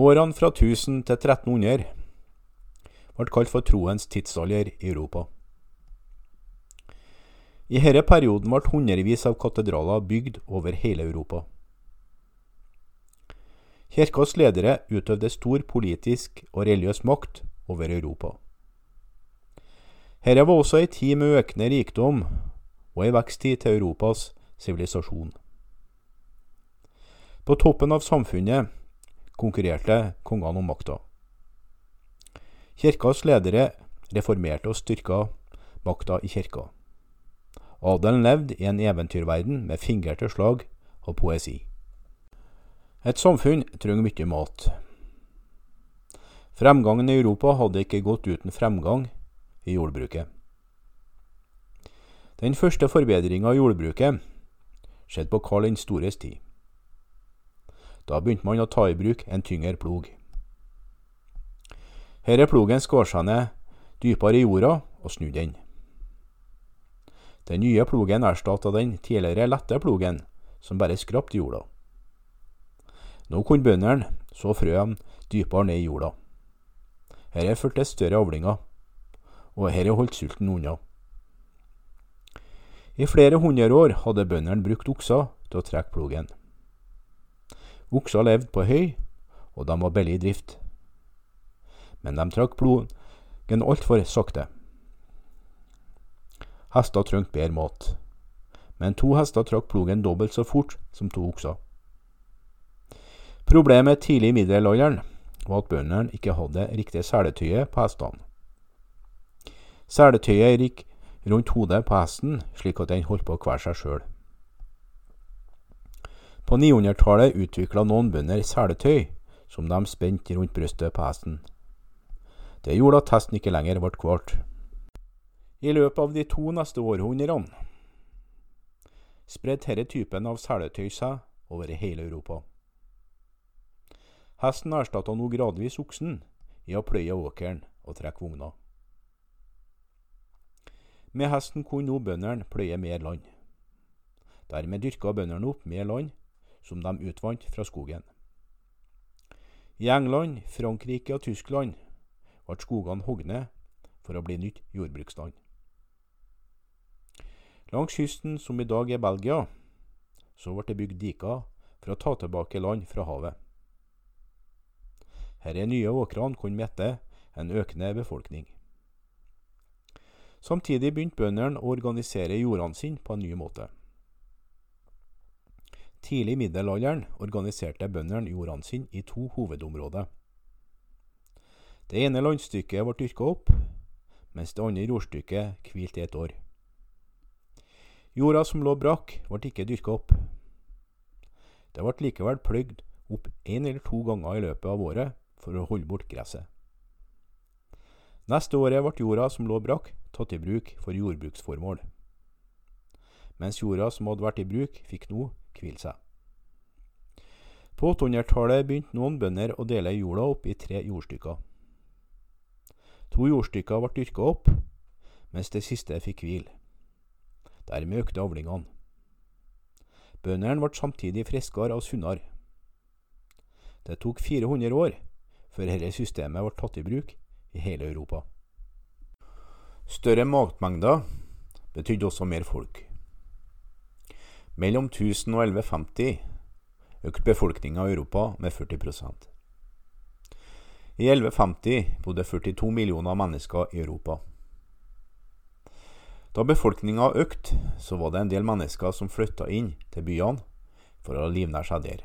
Årene fra 1000 til 1300 ble kalt for troens tidsalder i Europa. I denne perioden ble hundrevis av katedraler bygd over hele Europa. Kirkas ledere utøvde stor politisk og religiøs makt over Europa. Dette var også ei tid med økende rikdom og ei veksttid til Europas sivilisasjon. På toppen av samfunnet konkurrerte kongene om makta. Kirkas ledere reformerte og styrka makta i kirka. Adelen levde i en eventyrverden med fingrete slag og poesi. Et samfunn trenger mye mat. Fremgangen i Europa hadde ikke gått uten fremgang i jordbruket. Den første forbedringa av jordbruket skjedde på Karl den stores tid. Da begynte man å ta i bruk en tyngre plog. Her er plogen skåret seg ned dypere i jorda og snudde den. Den nye plogen erstatta den tidligere lette plogen, som bare skrapte jorda. Nå kunne bøndene så frøene dypere ned i jorda. Dette førte til større avlinger, og dette holdt sulten unna. I flere hundre år hadde bøndene brukt okser til å trekke plogen. Okser levde på høy, og de var billig i drift. Men de trakk plogen altfor sakte. Hester trengte bedre mat, men to hester trakk plogen dobbelt så fort som to okser. Problemet tidlig i middelalderen var at bøndene ikke hadde riktig seletøye på hestene. Seletøyet gikk rundt hodet på hesten, slik at den holdt på å kvele seg sjøl. På 900-tallet utvikla noen bønder seletøy som de spente rundt brystet på hesten. Det gjorde at hesten ikke lenger ble kvalt. I løpet av de to neste århundrene spredte denne typen av seletøy seg over hele Europa. Hesten erstatta nå gradvis oksen i å pløye åkeren og trekke vogna. Med hesten kunne nå bøndene pløye mer land. Dermed dyrka bøndene opp mer land som de utvant fra skogen. I England, Frankrike og Tyskland ble skogene hogd ned for å bli nytt jordbruksland. Langs kysten, som i dag er Belgia, så ble det bygd diker for å ta tilbake land fra havet. Disse nye åkrene kunne mette en økende befolkning. Samtidig begynte bøndene å organisere jordene sine på en ny måte. Tidlig i middelalderen organiserte bøndene jordene sine i to hovedområder. Det ene landstykket ble dyrka opp, mens det andre jordstykket hvilte i et år. Jorda som lå brakk, ble ikke dyrka opp. Det ble likevel pløyd opp én eller to ganger i løpet av året for å holde bort gresset. Neste året ble jorda som lå brakk, tatt i bruk for jordbruksformål, mens jorda som hadde vært i bruk, fikk nå hvile seg. På 800-tallet begynte noen bønder å dele jorda opp i tre jordstykker. To jordstykker ble dyrka opp, mens det siste fikk hvile. Dermed økte avlingene. Bøndene ble samtidig friskere og sunnere. Det tok 400 år før dette systemet ble tatt i bruk i hele Europa. Større matmengder betydde også mer folk. Mellom 1000 og 1150 økte befolkninga i Europa med 40% I 1150 bodde 42 millioner mennesker i Europa. Da befolkninga økte, så var det en del mennesker som flytta inn til byene for å livnære seg der.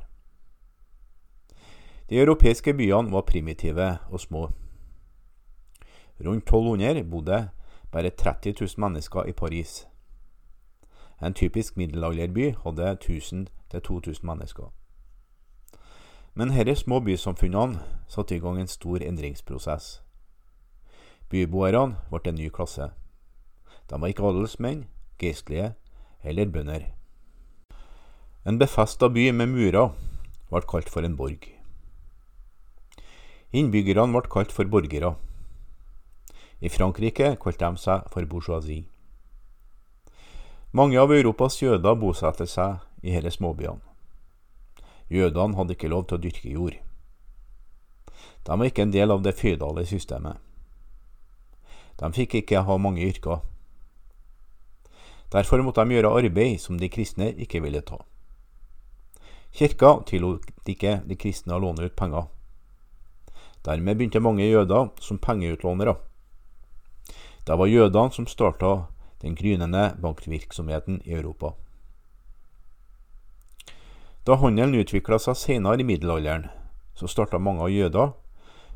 De europeiske byene var primitive og små. Rundt 1200 bodde bare 30 000 mennesker i Paris. En typisk middelalderby hadde 1000-2000 mennesker. Men disse små bysamfunnene satte i gang en stor endringsprosess. Byboerne ble en ny klasse. De var ikke adelsmenn, geistlige eller bønder. En befesta by med murer ble kalt for en borg. Innbyggerne ble kalt for borgere. I Frankrike kalte de seg for bourgeoisie. Mange av Europas jøder bosatte seg i disse småbyene. Jødene hadde ikke lov til å dyrke jord. De var ikke en del av det føydale systemet. De fikk ikke ha mange yrker. Derfor måtte de gjøre arbeid som de kristne ikke ville ta. Kirka tillot ikke de kristne å låne ut penger. Dermed begynte mange jøder som pengeutlånere. Det var jødene som starta den grynende bankvirksomheten i Europa. Da handelen utvikla seg senere i middelalderen, så starta mange av jøder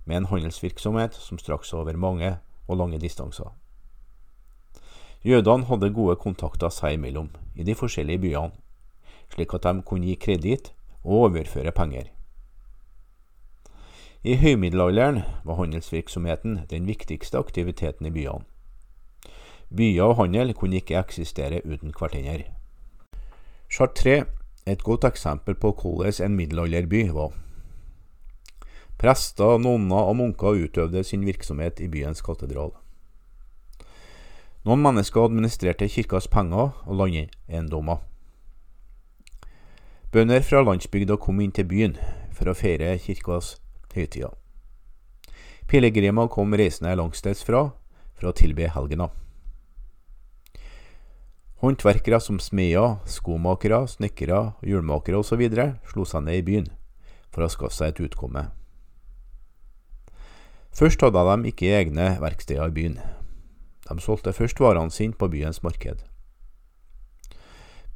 med en handelsvirksomhet som straks over mange og lange distanser. Jødene hadde gode kontakter seg imellom i de forskjellige byene, slik at de kunne gi kreditt og overføre penger. I høymiddelalderen var handelsvirksomheten den viktigste aktiviteten i byene. Byer og handel kunne ikke eksistere uten hverandre. Chartres er et godt eksempel på hvordan en middelalderby var. Prester, nonner og munker utøvde sin virksomhet i byens katedral. Noen mennesker administrerte kirkas penger og landeiendommer. Bønder fra landsbygda kom inn til byen for å feire kirkas høytider. Pilegrimer kom reisende langsteds fra for å tilbe helgena. Håndverkere som smeder, skomakere, snekkere, hjulmakere osv. slo seg ned i byen for å skaffe seg et utkomme. Først hadde de ikke egne verksteder i byen. De solgte først varene sine på byens marked.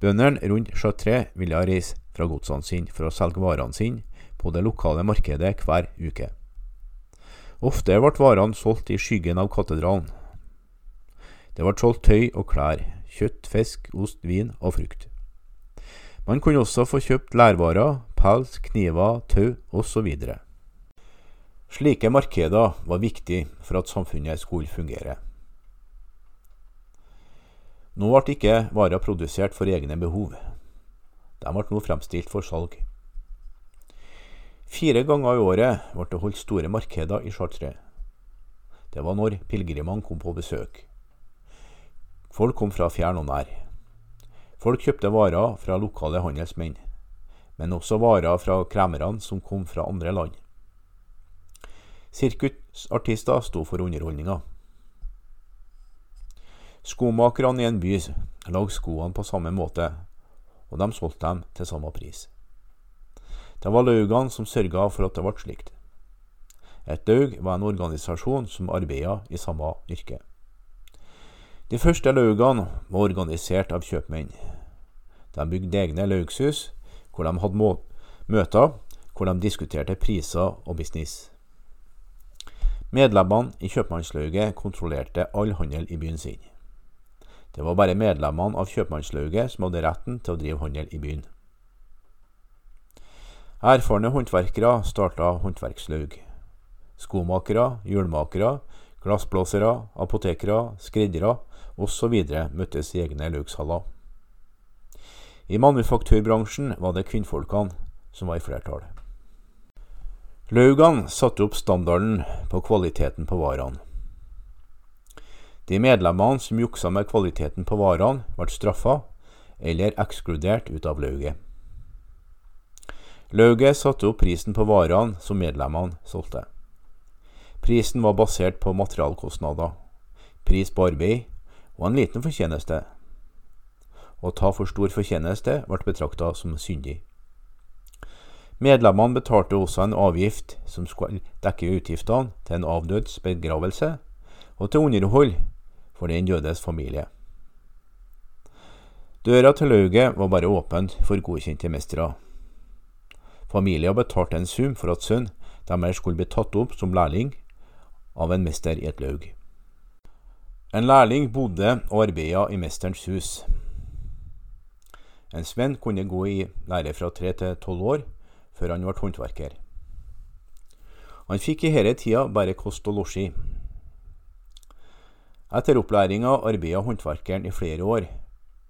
Bøndene rundt Chartres ville reise fra godsene sine for å selge varene sine på det lokale markedet hver uke. Ofte ble varene solgt i skyggen av katedralen. Det ble solgt tøy og klær, kjøtt, fisk, ost, vin og frukt. Man kunne også få kjøpt lærvarer, pels, kniver, tau osv. Slike markeder var viktig for at samfunnet skulle fungere. Nå ble ikke varer produsert for egne behov. De ble nå fremstilt for salg. Fire ganger i året ble det holdt store markeder i Chartres. Det var når pilegrimene kom på besøk. Folk kom fra fjern og nær. Folk kjøpte varer fra lokale handelsmenn, men også varer fra kremerne som kom fra andre land. Sirkusartister sto for underholdninga. Skomakerne i en by lagde skoene på samme måte, og de solgte dem til samme pris. Det var laugene som sørga for at det ble slikt. Et laug var en organisasjon som arbeida i samme yrke. De første laugene var organisert av kjøpmenn. De bygde egne laugshus, hvor de hadde møter hvor de diskuterte priser og business. Medlemmene i kjøpmannslauget kontrollerte all handel i byen sin. Det var bare medlemmene av kjøpmannslauget som hadde retten til å drive handel i byen. Erfarne håndverkere starta håndverkslaug. Skomakere, hjulmakere, glassblåsere, apotekere, skreddere osv. møttes i egne laugshaller. I manufakturbransjen var det kvinnfolkene som var i flertall. Laugene satte opp standarden på kvaliteten på varene. De medlemmene som juksa med kvaliteten på varene, ble straffa eller ekskludert ut av lauget. Lauget satte opp prisen på varene som medlemmene solgte. Prisen var basert på materialkostnader, pris på arbeid og en liten fortjeneste. Å ta for stor fortjeneste ble betrakta som syndig. Medlemmene betalte også en avgift som skulle dekke utgiftene til en avdøds begravelse og til underhold for den dødes familie. Døra til lauget var bare åpent for godkjente mestere. Familien betalte en sum for at sønnen deres skulle bli tatt opp som lærling av en mester i et laug. En lærling bodde og arbeida i mesterens hus. En svenn kunne gå i lære fra tre til tolv år, før han ble håndverker. Han fikk i denne tida bare kost og losji. Etter opplæringa arbeida håndverkeren i flere år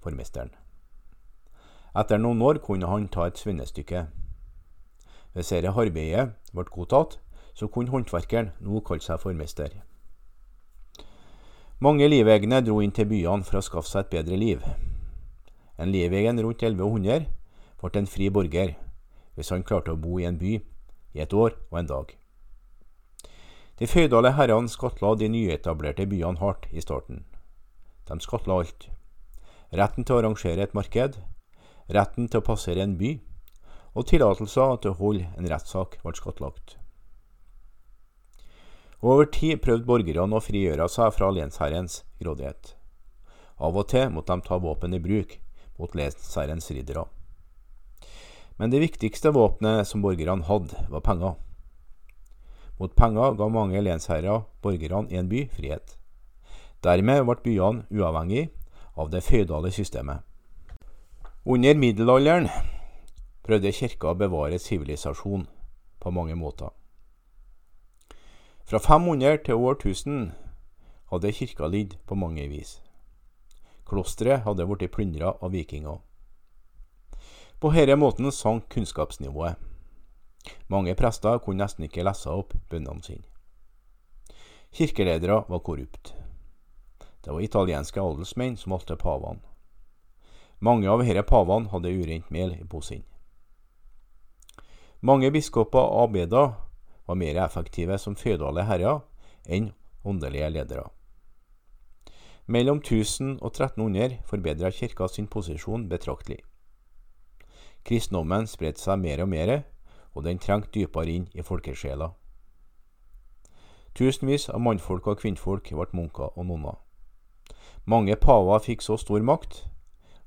for mesteren. Etter noen år kunne han ta et svennestykke. Hvis dette arbeidet ble godtatt, så kunne håndverkeren nå kalle seg for mester. Mange livegne dro inn til byene for å skaffe seg et bedre liv. En livegen rundt 1100 ble en fri borger hvis han klarte å bo i en by i et år og en dag. De føydale herrene skattla de nyetablerte byene hardt i starten. De skattla alt. Retten til å arrangere et marked, retten til å passere en by, og tillatelser til å holde en rettssak ble skattlagt. Over tid prøvde borgerne å frigjøre seg fra lensherrens grådighet. Av og til måtte de ta våpen i bruk mot lensherrens riddere. Men det viktigste våpenet som borgerne hadde, var penger. Mot penger ga mange lensherrer borgerne i en by frihet. Dermed ble byene uavhengig av det føydale systemet. Under middelalderen prøvde kirka å bevare sivilisasjon på mange måter. Fra 500 til år 1000 hadde kirka lidd på mange vis. Klosteret hadde blitt plyndra av vikinger. På denne måten sank kunnskapsnivået. Mange prester kunne nesten ikke lese opp bønnene sine. Kirkeledere var korrupt. Det var italienske adelsmenn som valgte pavene. Mange av disse pavene hadde urent mel i posen. Mange biskoper og abeder var mer effektive som føydale herrer enn åndelige ledere. Mellom 1000 og 1300 forbedra kirka sin posisjon betraktelig. Kristendommen spredte seg mer og mer, og den trengte dypere inn i folkesjela. Tusenvis av mannfolk og kvinnfolk ble munker og nonner. Mange paver fikk så stor makt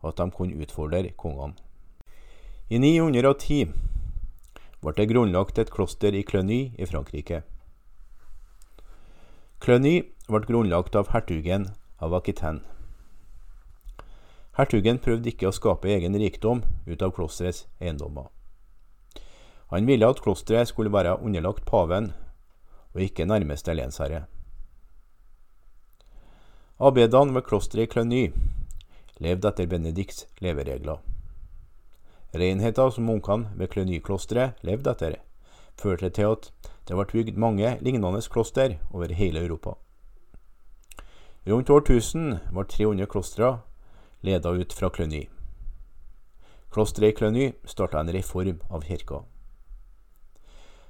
at de kunne utfordre kongene. I 910 ble det grunnlagt et kloster i Cluny i Frankrike. Cluny ble grunnlagt av hertugen av Aquitaine. Hertugen prøvde ikke å skape egen rikdom ut av klosterets eiendommer. Han ville at klosteret skulle være underlagt paven og ikke nærmeste lensherre. Abedene ved klosteret i Cluny levde etter Benedikts leveregler. Renheta som munkene ved Klenyklosteret levde etter, førte til at det ble bygd mange lignende kloster over hele Europa. Rundt år 1000 ble 300 klostre ledet ut fra Cluny. Klosteret i Cluny starta en reform av kirka.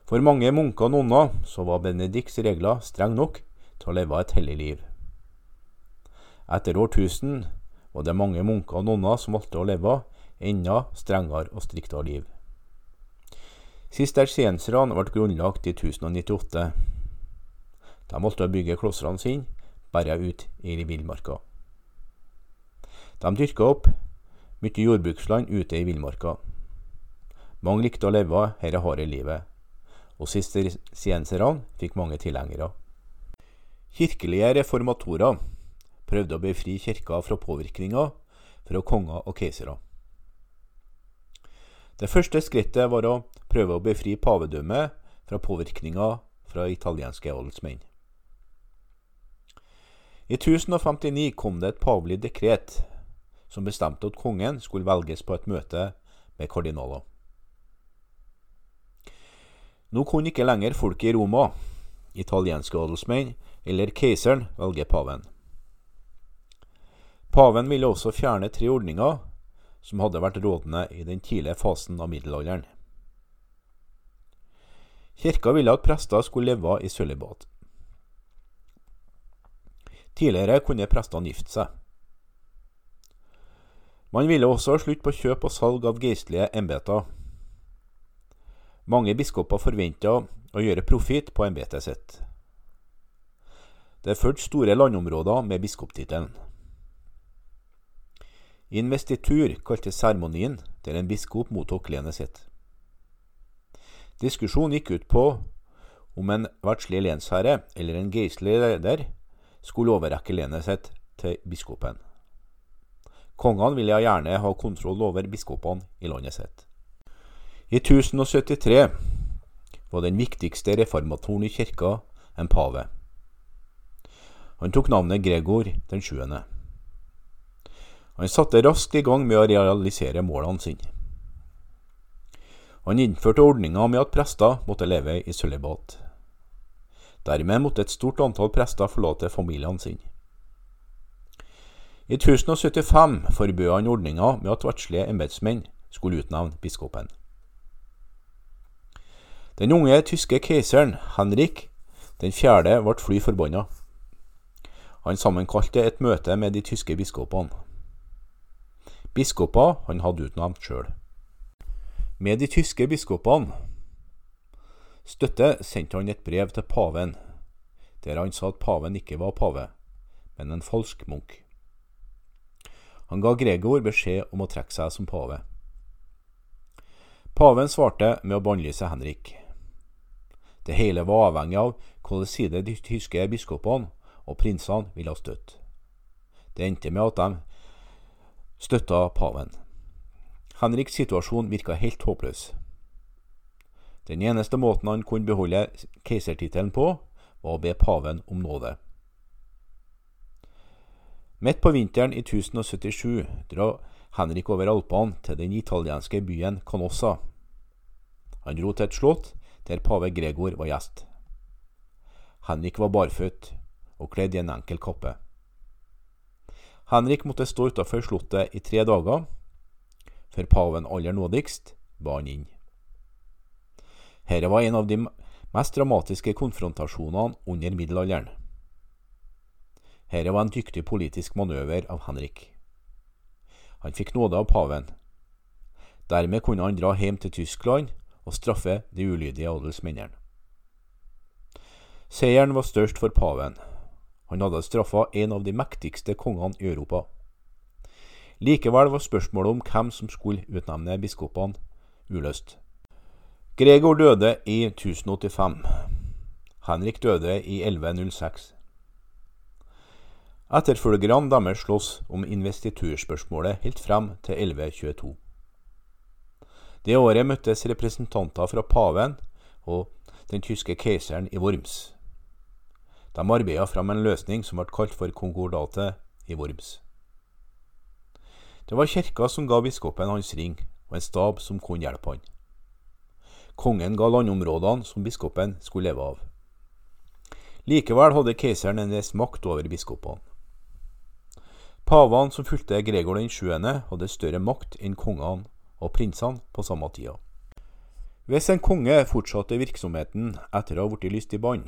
For mange munker og nonner så var Benedikts regler strenge nok til å leve et hellig liv. Etter år 1000 var det mange munker og nonner som valgte å leve enda strengere og striktere liv. Sistersienserne ble grunnlagt i 1098. De måtte bygge klostrene sine bare ut i villmarka. De dyrka opp mye jordbruksland ute i villmarka. Mange likte å leve dette harde livet, og sistersienserne fikk mange tilhengere. Kirkelige reformatorer prøvde å befri kirka fra påvirkninger fra konger og keisere. Det første skrittet var å prøve å befri pavedømmet fra påvirkninga fra italienske odelsmenn. I 1059 kom det et pavelig dekret som bestemte at kongen skulle velges på et møte med kardinaler. Nå kunne ikke lenger folket i Roma, italienske adelsmenn eller keiseren velge paven. Paven ville også fjerne tre ordninger som hadde vært rådende i den tidlige fasen av middelalderen. Kirka ville at prester skulle leve i sølibat. Tidligere kunne prestene gifte seg. Man ville også slutte slutt på kjøp og salg av geistlige embeter. Mange biskoper forventa å gjøre profitt på embetet sitt. Det fulgte store landområder med biskoptittelen. Investitur kaltes seremonien der en biskop mottok lenet sitt. Diskusjonen gikk ut på om en verdslig lensherre eller en geistlig leder skulle overrekke lenet sitt til biskopen. Kongene ville gjerne ha kontroll over biskopene i landet sitt. I 1073 var den viktigste reformatoren i kirka en pave. Han tok navnet Gregor den sjuende. Han satte raskt i gang med å realisere målene sine. Han innførte ordninga med at prester måtte leve i sølibat. Dermed måtte et stort antall prester forlate familiene sine. I 1075 forbød han ordninga med at verdslige embetsmenn skulle utnevne biskopen. Den unge tyske keiseren Henrik Den fjerde ble fly forbanna. Han sammenkalte et møte med de tyske biskopene. Biskoper han hadde utnevnt sjøl. Med de tyske biskopene støtte sendte han et brev til paven, der han sa at paven ikke var pave, men en falsk munk. Han ga Gregor beskjed om å trekke seg som pave. Paven svarte med å bannlyse Henrik. Det hele var avhengig av hvilken side de tyske biskopene og prinsene ville støtte. Det endte med at de støtta paven. Henriks situasjon virka helt håpløs. Den eneste måten han kunne beholde keisertittelen på, var å be paven om nåde. Midt på vinteren i 1077 drar Henrik over Alpene til den italienske byen Canossa. Han dro til et slott der pave Gregor var gjest. Henrik var barføtt og kledd i en enkel kappe. Henrik måtte stå utafor slottet i tre dager, før paven aller nådigst ba han inn. Dette var en av de mest dramatiske konfrontasjonene under middelalderen. Dette var en dyktig politisk manøver av Henrik. Han fikk nåde av paven. Dermed kunne han dra hjem til Tyskland og straffe de ulydige adelsmennene. Seieren var størst for paven. Han hadde straffa en av de mektigste kongene i Europa. Likevel var spørsmålet om hvem som skulle utnevne biskopene, uløst. Gregor døde i 1085. Henrik døde i 1106. Etterfølgerne deres slåss om investiturspørsmålet helt frem til 1122. Det året møttes representanter fra paven og den tyske keiseren i Worms. De arbeida fram en løsning som ble kalt for konkordatet i Worms. Det var kirka som ga biskopen hans ring, og en stab som kunne hjelpe han. Kongen ga landområdene som biskopen skulle leve av. Likevel hadde keiseren en viss makt over biskopene. Pavene som fulgte Gregor den 7., hadde større makt enn kongene og prinsene på samme tida. Hvis en konge fortsatte virksomheten etter å ha blitt lyst i bann,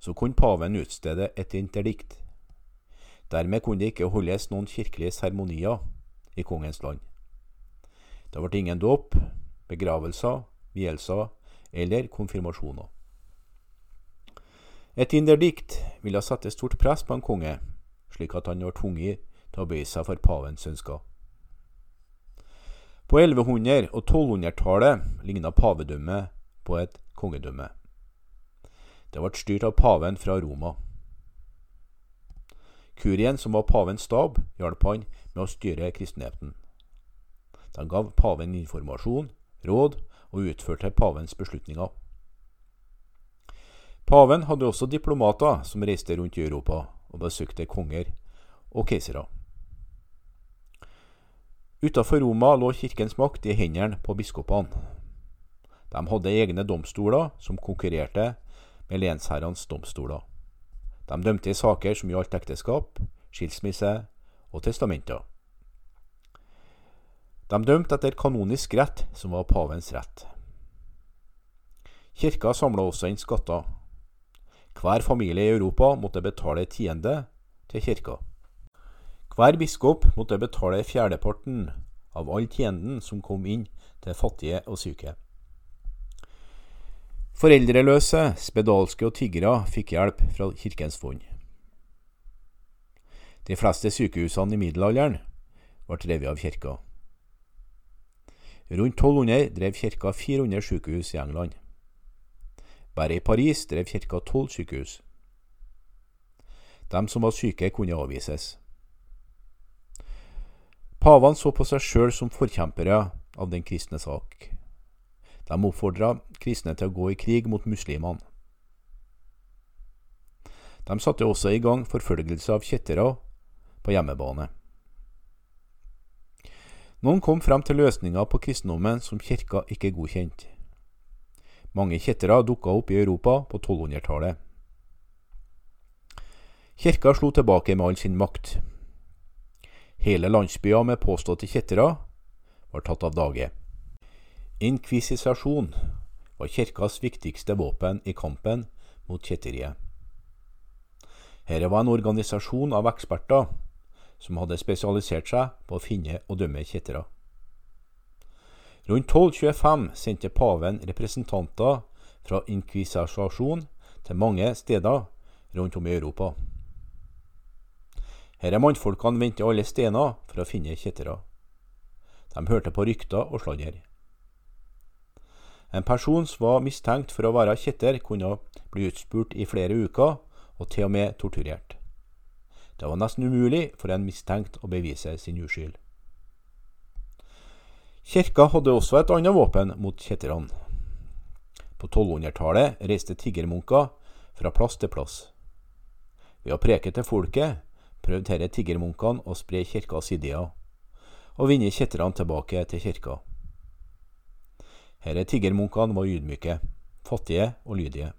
så kunne paven utstede et interdikt. Dermed kunne det ikke holdes noen kirkelige seremonier i kongens land. Det ble ingen dåp, begravelser, vielser eller konfirmasjoner. Et interdikt ville sette stort press på en konge slik at han var tvunget til å bøye seg for pavens ønsker. På 1100- og 1200-tallet lignet pavedømmet på et kongedømme. Det ble styrt av paven fra Roma. Kurien, som var pavens stab, hjalp han med å styre kristenheten. De gav paven informasjon, råd og utførte pavens beslutninger. Paven hadde også diplomater som reiste rundt i Europa og besøkte konger og keisere. Utafor Roma lå kirkens makt i hendene på biskopene. De hadde egne domstoler som konkurrerte med lensherrenes domstoler. De dømte i saker som gjaldt ekteskap, skilsmisse og testamenter. De dømte etter kanonisk rett, som var pavens rett. Kirka samla også inn skatter hver familie i Europa måtte betale tiende til kirka. Hver biskop måtte betale fjerdeparten av all tienden som kom inn til fattige og syke. Foreldreløse, spedalske og tiggere fikk hjelp fra kirkens fond. De fleste sykehusene i middelalderen ble drevet av kirka. Rundt 1200 drev kirka 400 sykehus i England. Bare i Paris drev kirka tolv sykehus. De som var syke, kunne avvises. Pavene så på seg sjøl som forkjempere av den kristne sak. De oppfordra kristne til å gå i krig mot muslimene. De satte også i gang forfølgelse av kjettere på hjemmebane. Noen kom frem til løsninger på kristendommen som kirka ikke godkjente. Mange kjettere dukka opp i Europa på 1200-tallet. Kirka slo tilbake med all sin makt. Hele landsbyer med påståtte kjettere var tatt av dage. Inkvisisasjon var kirkas viktigste våpen i kampen mot kjetteriet. Dette var en organisasjon av eksperter som hadde spesialisert seg på å finne og dømme kjettere. Rundt 1225 sendte paven representanter fra inkvisasjon til mange steder rundt om i Europa. Her er mannfolkene vendte alle stener for å finne kjettere. De hørte på rykter og sladder. En person som var mistenkt for å være kjetter, kunne bli utspurt i flere uker og til og med torturert. Det var nesten umulig for en mistenkt å bevise sin uskyld. Kirka hadde også et annet våpen mot kjetterne. På 1200-tallet reiste tiggermunker fra plass til plass. Ved å preke til folket prøvde disse tiggermunkene å spre kirkas ideer og vinne kjetterne tilbake til kirka. Herre tiggermunkene var ydmyke, fattige og lydige.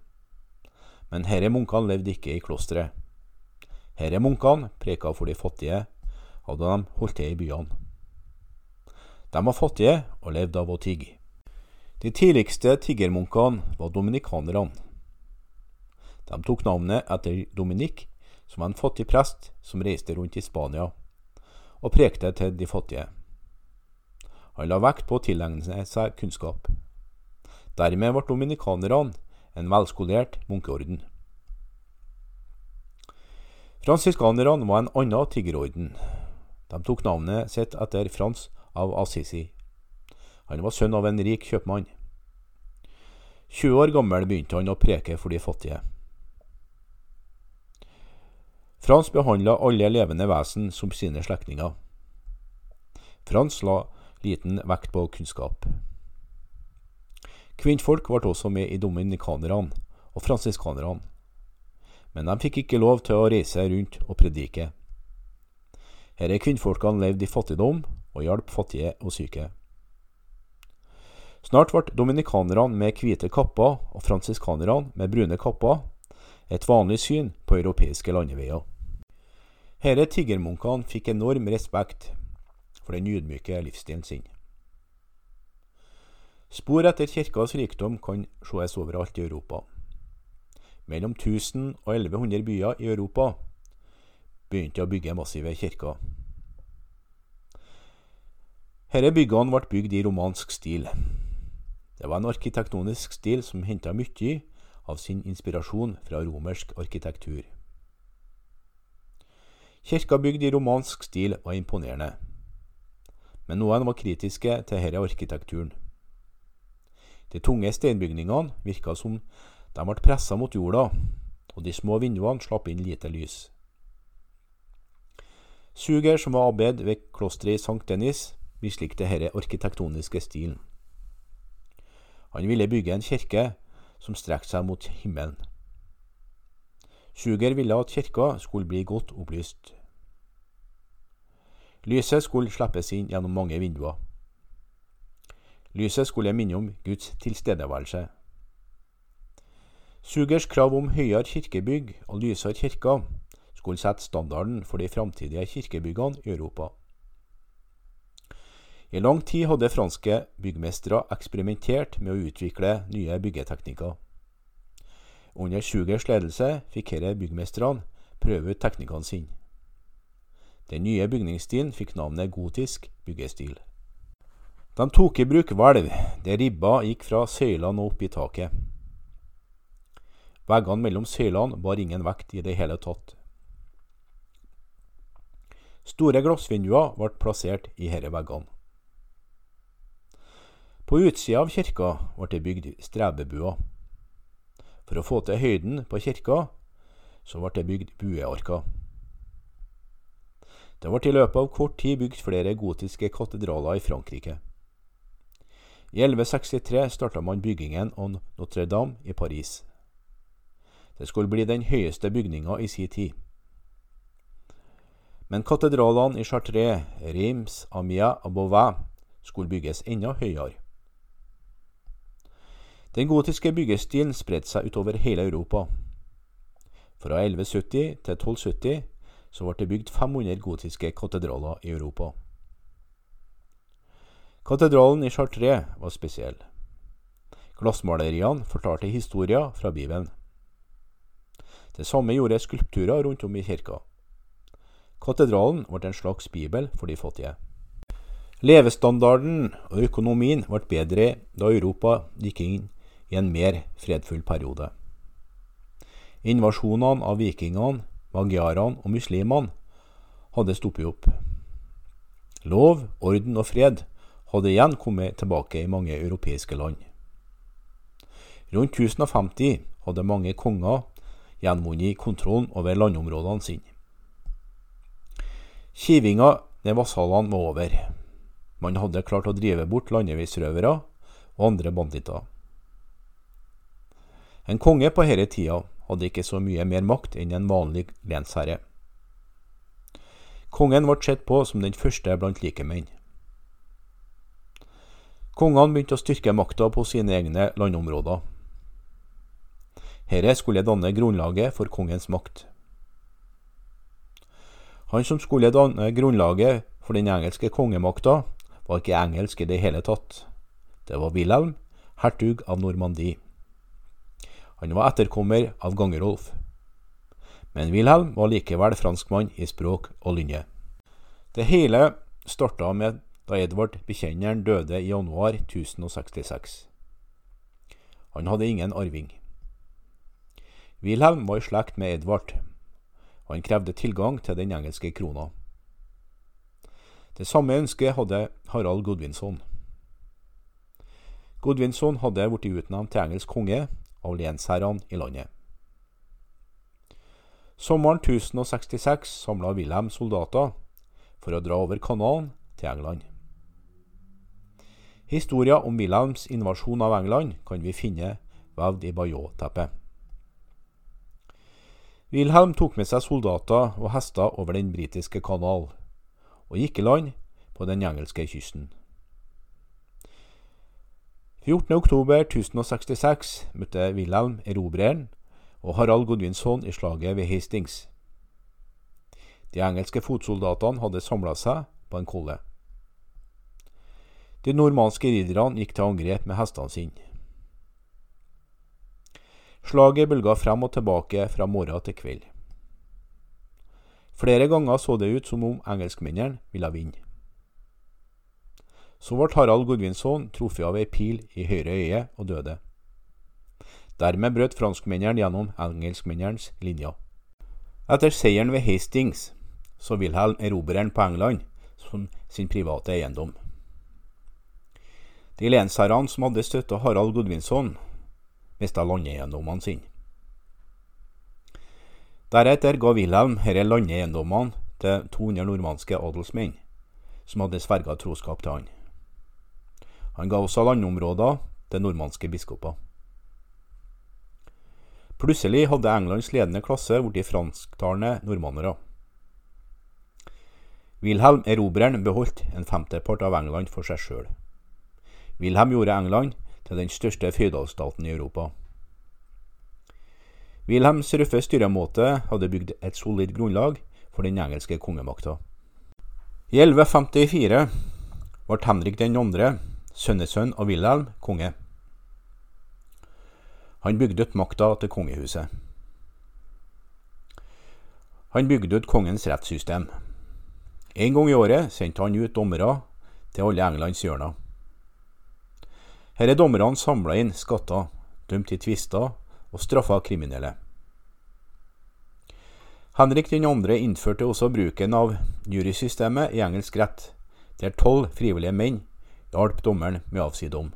Men herre munkene levde ikke i klosteret. Herre munkene preka for de fattige, hadde de holdt til i byene. De var fattige og levde av å tigge. De tidligste tiggermunkene var dominikanerne. De tok navnet etter Dominik, som var en fattig prest som reiste rundt i Spania og prekte til de fattige. Han la vekt på å tilegne seg kunnskap. Dermed ble dominikanerne en velskolert munkeorden. Fransiskanerne var en annen tiggerorden. De tok navnet sitt etter Frans av Assisi. Han var sønn av en rik kjøpmann. 20 år gammel begynte han å preke for de fattige. Frans behandla alle levende vesen som sine slektninger. Frans la liten vekt på kunnskap. Kvinnfolk ble også med i dominikanerne og fransiskanerne, men de fikk ikke lov til å reise rundt og predike. Disse kvinnfolkene levde i fattigdom og hjalp fattige og syke. Snart ble dominikanerne med hvite kapper og fransiskanerne med brune kapper et vanlig syn på europeiske landeveier. Disse tiggermunkene fikk enorm respekt for den ydmyke livsstilen sin. Spor etter kirkas rikdom kan ses overalt i Europa. Mellom 1000 og 1100 byer i Europa begynte å bygge massive kirker. Disse byggene ble bygd i romansk stil. Det var en arkitektonisk stil som henta mye av sin inspirasjon fra romersk arkitektur. Kirka bygd i romansk stil var imponerende men noen var kritiske til denne arkitekturen. De tunge steinbygningene virka som de ble pressa mot jorda, og de små vinduene slapp inn lite lys. Suger, som var abbed ved klosteret i Sankt Denis, mislikte denne arkitektoniske stilen. Han ville bygge en kirke som strekte seg mot himmelen. Suger ville at kirka skulle bli godt opplyst. Lyset skulle slippes inn gjennom mange vinduer. Lyset skulle minne om Guds tilstedeværelse. Sugers krav om høyere kirkebygg og lysere kirker skulle sette standarden for de framtidige kirkebyggene i Europa. I lang tid hadde franske byggmestere eksperimentert med å utvikle nye byggeteknikker. Under Sugers ledelse fikk disse byggmesterne prøve ut teknikkene sine. Den nye bygningsstilen fikk navnet gotisk byggestil. De tok i bruk hvelv, der ribba gikk fra søylene og opp i taket. Veggene mellom søylene bar ingen vekt i det hele tatt. Store glassvinduer ble plassert i disse veggene. På utsida av kirka ble det bygd strebebuer. For å få til høyden på kirka, så ble det bygd buearker. Det ble i løpet av kort tid bygd flere gotiske katedraler i Frankrike. I 1163 starta man byggingen av Notre-Dame i Paris. Det skulle bli den høyeste bygninga i sin tid. Men katedralene i Chartres, Reims, Amiens og Beauvais skulle bygges enda høyere. Den gotiske byggestilen spredte seg utover hele Europa. Fra 1170 til 1270 så ble det bygd 500 gotiske katedraler i Europa. Katedralen i Chartres var spesiell. Glassmaleriene fortalte historier fra Bibelen. Det samme gjorde skulpturer rundt om i kirka. Katedralen ble en slags bibel for de fattige. Levestandarden og økonomien ble bedre da Europa gikk inn i en mer fredfull periode. Invasjonene av vikingene, magyarene og muslimene hadde stoppet opp. Lov, orden og fred hadde igjen kommet tilbake i mange europeiske land. Rundt 1050 hadde mange konger gjenvunnet kontrollen over landområdene sine. Kivinga med vasallene var over. Man hadde klart å drive bort landeveisrøvere og andre banditter. En konge på denne tida hadde ikke så mye mer makt enn en vanlig lensherre. Kongen ble sett på som den første blant likemenn. Kongene begynte å styrke makta på sine egne landområder. Dette skulle danne grunnlaget for kongens makt. Han som skulle danne grunnlaget for den engelske kongemakta, var ikke engelsk i det hele tatt. Det var Wilhelm, hertug av Normandie. Han var etterkommer av Gangerolf. Men Wilhelm var likevel franskmann i språk og linje. Det hele starta med da Edvard Bekjenneren døde i januar 1066. Han hadde ingen arving. Wilhelm var i slekt med Edvard. Han krevde tilgang til den engelske krona. Det samme ønsket hadde Harald Godvinsson. Godvinsson hadde blitt utnevnt til engelsk konge av lensherrene i landet. Sommeren 1066 samla Wilhelm soldater for å dra over kanalen til England. Historia om Wilhelms invasjon av England kan vi finne vevd i Bayeux-teppet. Wilhelm tok med seg soldater og hester over den britiske kanal, og gikk i land på den engelske kysten. 14.10.1066 møtte Wilhelm erobreren og Harald Godvinsson i slaget ved Hastings. De engelske fotsoldatene hadde samla seg på en kolle. De normanske ridderne gikk til angrep med hestene sine. Slaget bølga frem og tilbake fra morgen til kveld. Flere ganger så det ut som om engelskmennene ville vinne. Så ble Harald Godvinsson truffet av ei pil i høyre øye og døde. Dermed brøt franskmennene gjennom engelskmennenes linjer. Etter seieren ved Hastings så Wilhelm erobreren på England som sin private eiendom. De lensherrene som hadde støtta Harald Godvinsson, mista landeiendommene sine. Deretter ga Wilhelm disse landeiendommene til 200 nordmannske adelsmenn, som hadde sverga troskap til han. Han ga også landområder til nordmannske biskoper. Plutselig hadde Englands ledende klasse blitt fransktalende nordmannere. Wilhelm erobreren beholdt en femtepart av England for seg sjøl. Wilhelm gjorde England til den største føydalsstaten i Europa. Wilhelms røffe styremåte hadde bygd et solid grunnlag for den engelske kongemakta. I 1154 ble Henrik 2., sønnesønn av Wilhelm, konge. Han bygde ut makta til kongehuset. Han bygde ut kongens rettssystem. En gang i året sendte han ut dommere til alle Englands hjørner. Her er dommerne samla inn skatter, dømt i tvister og straffa kriminelle. Henrik 2. innførte også bruken av jurysystemet i engelsk rett, der tolv frivillige menn hjalp dommeren med å avsi dom.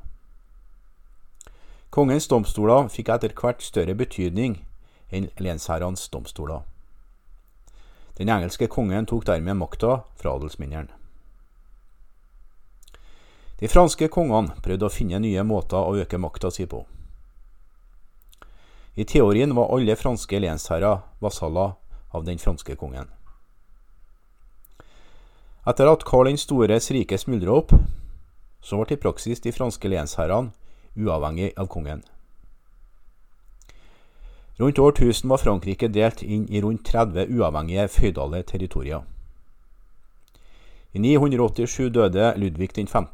Kongens domstoler fikk etter hvert større betydning enn lensherrenes domstoler. Den engelske kongen tok dermed makta fra adelsmennene. De franske kongene prøvde å finne nye måter å øke makta si på. I teorien var alle franske lensherrer vasaller av den franske kongen. Etter at Karl den stores rike smuldra opp, så ble i praksis de franske lensherrene uavhengig av kongen. Rundt år 1000 var Frankrike delt inn i rundt 30 uavhengige føydale territorier. I 987 døde Ludvig 5.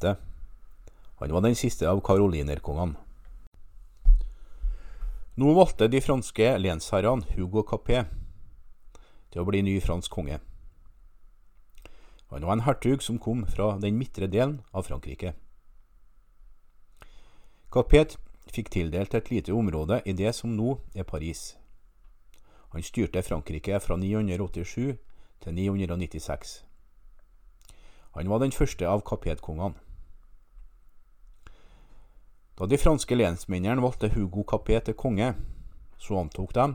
Han var den siste av karolinerkongene. Nå valgte de franske lensherrene Hugo Capet til å bli ny fransk konge. Han var en hertug som kom fra den midtre delen av Frankrike. Capet fikk tildelt et lite område i det som nå er Paris. Han styrte Frankrike fra 987 til 996. Han var den første av Capet-kongene. Da de franske lensmennene valgte Hugo Capet til konge, så antok de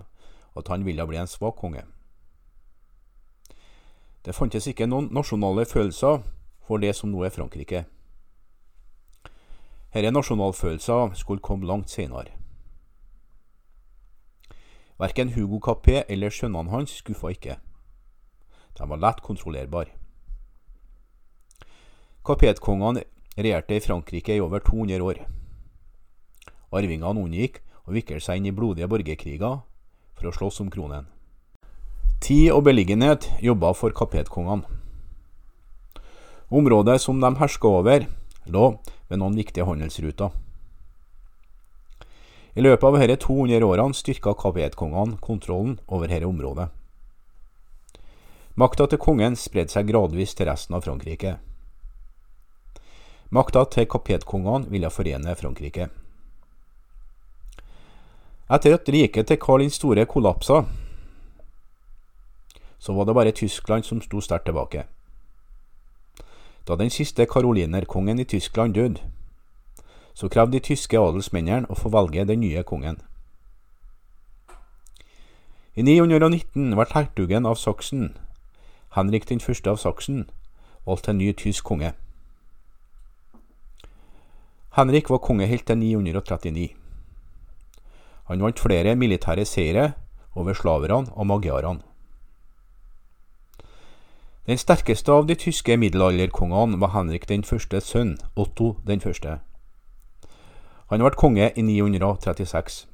at han ville bli en svak konge. Det fantes ikke noen nasjonale følelser for det som nå er Frankrike. Disse nasjonalfølelser skulle komme langt senere. Verken Hugo Capet eller sønnene hans skuffa ikke. De var lett kontrollerbare. Kapetkongene regjerte i Frankrike i over 200 år. Arvingene unngikk å vikle seg inn i blodige borgerkriger for å slåss om kronen. Tid og beliggenhet jobba for kapetkongene. Området som de herska over, lå ved noen viktige handelsruter. I løpet av disse 200 årene styrka kapetkongene kontrollen over dette området. Makta til kongen spredde seg gradvis til resten av Frankrike. Makta til kapetkongene ville forene Frankrike. Etter at riket til Karl den store kollapsa, så var det bare Tyskland som sto sterkt tilbake. Da den siste karolinerkongen i Tyskland døde, så krevde de tyske adelsmennene å få velge den nye kongen. I 919 ble hertugen av Saksen, Henrik den første av Saksen, valgt til ny tysk konge. Henrik var konge helt til 939. Han vant flere militære seire over slaverne og magyarene. Den sterkeste av de tyske middelalderkongene var Henrik den første sønn, Otto den første. Han ble konge i 936.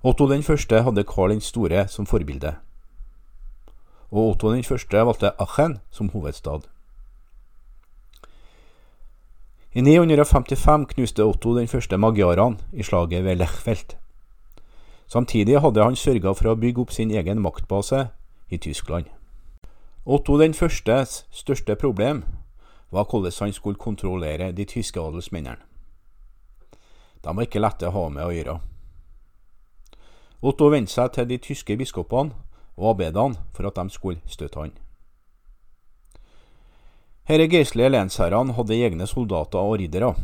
Otto den første hadde Karl den store som forbilde, og Otto den første valgte Aachen som hovedstad. I 955 knuste Otto den første magyarene i slaget ved Lechfeldt. Samtidig hadde han sørga for å bygge opp sin egen maktbase i Tyskland. Otto den førstes største problem var hvordan han skulle kontrollere de tyske adelsmennene. De var ikke lette å ha med å gjøre. Otto vendte seg til de tyske biskopene og abbedene for at de skulle støtte han. Herre geistlige lensherrene hadde egne soldater og riddere.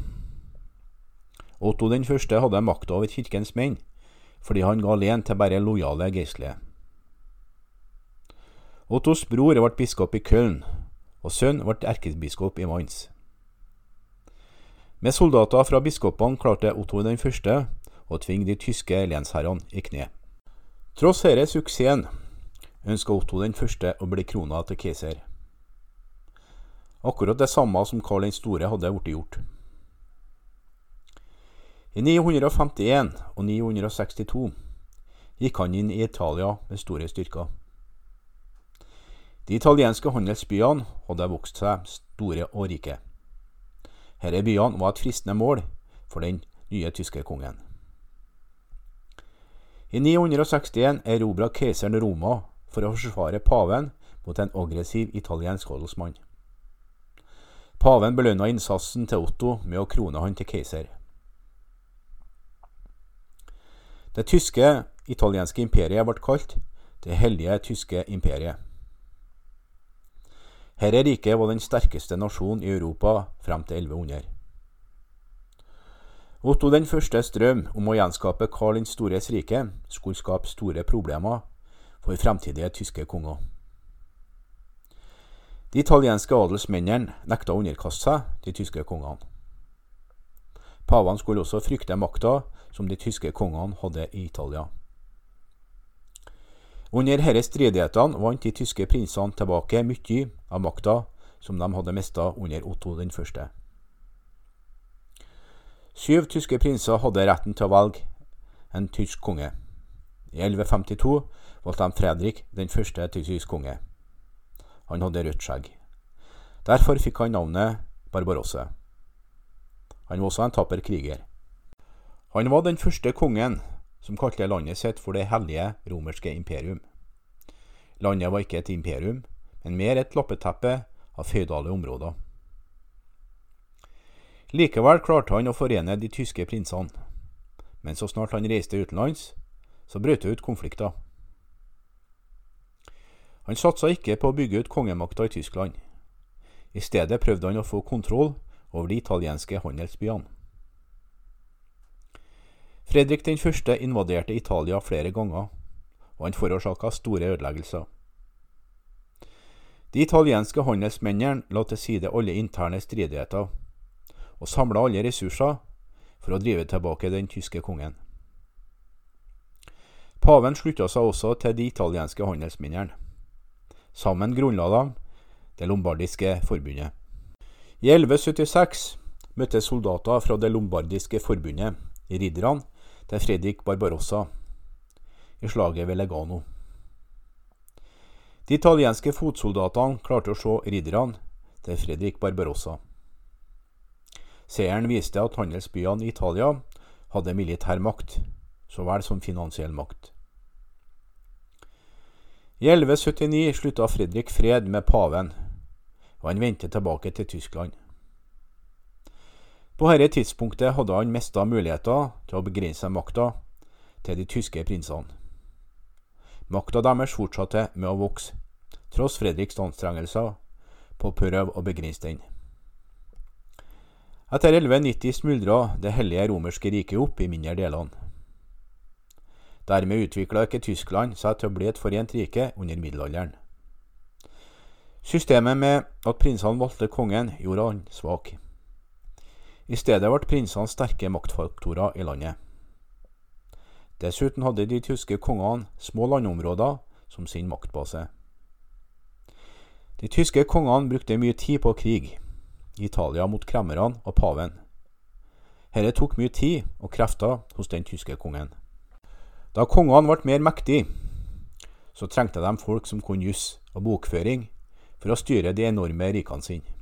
Otto den første hadde makta over kirkens menn, fordi han ga len til bare lojale geistlige. Ottos bror ble biskop i Köln, og sønnen ble erkebiskop i Mainz. Med soldater fra biskopene klarte Otto den første å tvinge de tyske lensherrene i kne. Tross denne suksessen ønska Otto den første å bli krona til keiser. Akkurat det samme som Karl den store hadde blitt gjort. I 951 og 962 gikk han inn i Italia med store styrker. De italienske handelsbyene hadde vokst seg store og rike. Disse byene var et fristende mål for den nye tyske kongen. I 961 erobra keiseren Roma for å forsvare paven mot en aggressiv italiensk odelsmann. Paven belønna innsatsen til Otto med å krone han til keiser. Det tyske italienske imperiet ble kalt Det hellige tyske imperiet. Herre riket var den sterkeste nasjonen i Europa frem til 1100. Otto den førstes drøm om å gjenskape Karl den stores rike skulle skape store problemer for fremtidige tyske konger. De italienske adelsmennene nekta å underkaste seg de tyske kongene. Pavene skulle også frykte makta som de tyske kongene hadde i Italia. Under disse stridighetene vant de tyske prinsene tilbake mye av makta som de hadde mista under Otto den første. Syv tyske prinser hadde retten til å velge en tysk konge. I 1152 valgte de Fredrik den første tysk konge. Han hadde rødt skjegg. Derfor fikk han navnet Barbarosse. Han var også en tapper kriger. Han var den første kongen som kalte landet sitt for det hellige romerske imperium. Landet var ikke et imperium, men mer et lappeteppe av føydale områder. Likevel klarte han å forene de tyske prinsene, men så snart han reiste utenlands, så brøt det ut konflikter. Han satsa ikke på å bygge ut kongemakta i Tyskland. I stedet prøvde han å få kontroll over de italienske handelsbyene. Fredrik den første invaderte Italia flere ganger, og han forårsaka store ødeleggelser. De italienske handelsmennene la til side alle interne stridigheter, og samla alle ressurser for å drive tilbake den tyske kongen. Paven slutta seg også til de italienske handelsmennene. Sammen grunnla de det lombardiske forbundet. I 1176 møtte soldater fra det lombardiske forbundet ridderne til Fredrik Barbarossa i slaget ved Legano. De italienske fotsoldatene klarte å se ridderne til Fredrik Barbarossa. Seieren viste at handelsbyene i Italia hadde militær makt, så vel som finansiell makt. I 1179 slutta Fredrik fred med paven, og han vendte tilbake til Tyskland. På dette tidspunktet hadde han mista muligheter til å begrense makta til de tyske prinsene. Makta deres fortsatte med å vokse, tross Fredriks anstrengelser på å prøve å begrense den. Etter 1190 smuldra Det hellige romerske riket opp i mindre delene. Dermed utvikla ikke Tyskland seg til å bli et forent rike under middelalderen. Systemet med at prinsene valgte kongen, gjorde han svak. I stedet ble prinsene sterke maktfaktorer i landet. Dessuten hadde de tyske kongene små landområder som sin maktbase. De tyske kongene brukte mye tid på krig, Italia mot kremmerne og paven. Dette tok mye tid og krefter hos den tyske kongen. Da kongene ble mer mektige, så trengte de folk som kunne juss og bokføring for å styre de enorme rikene sine.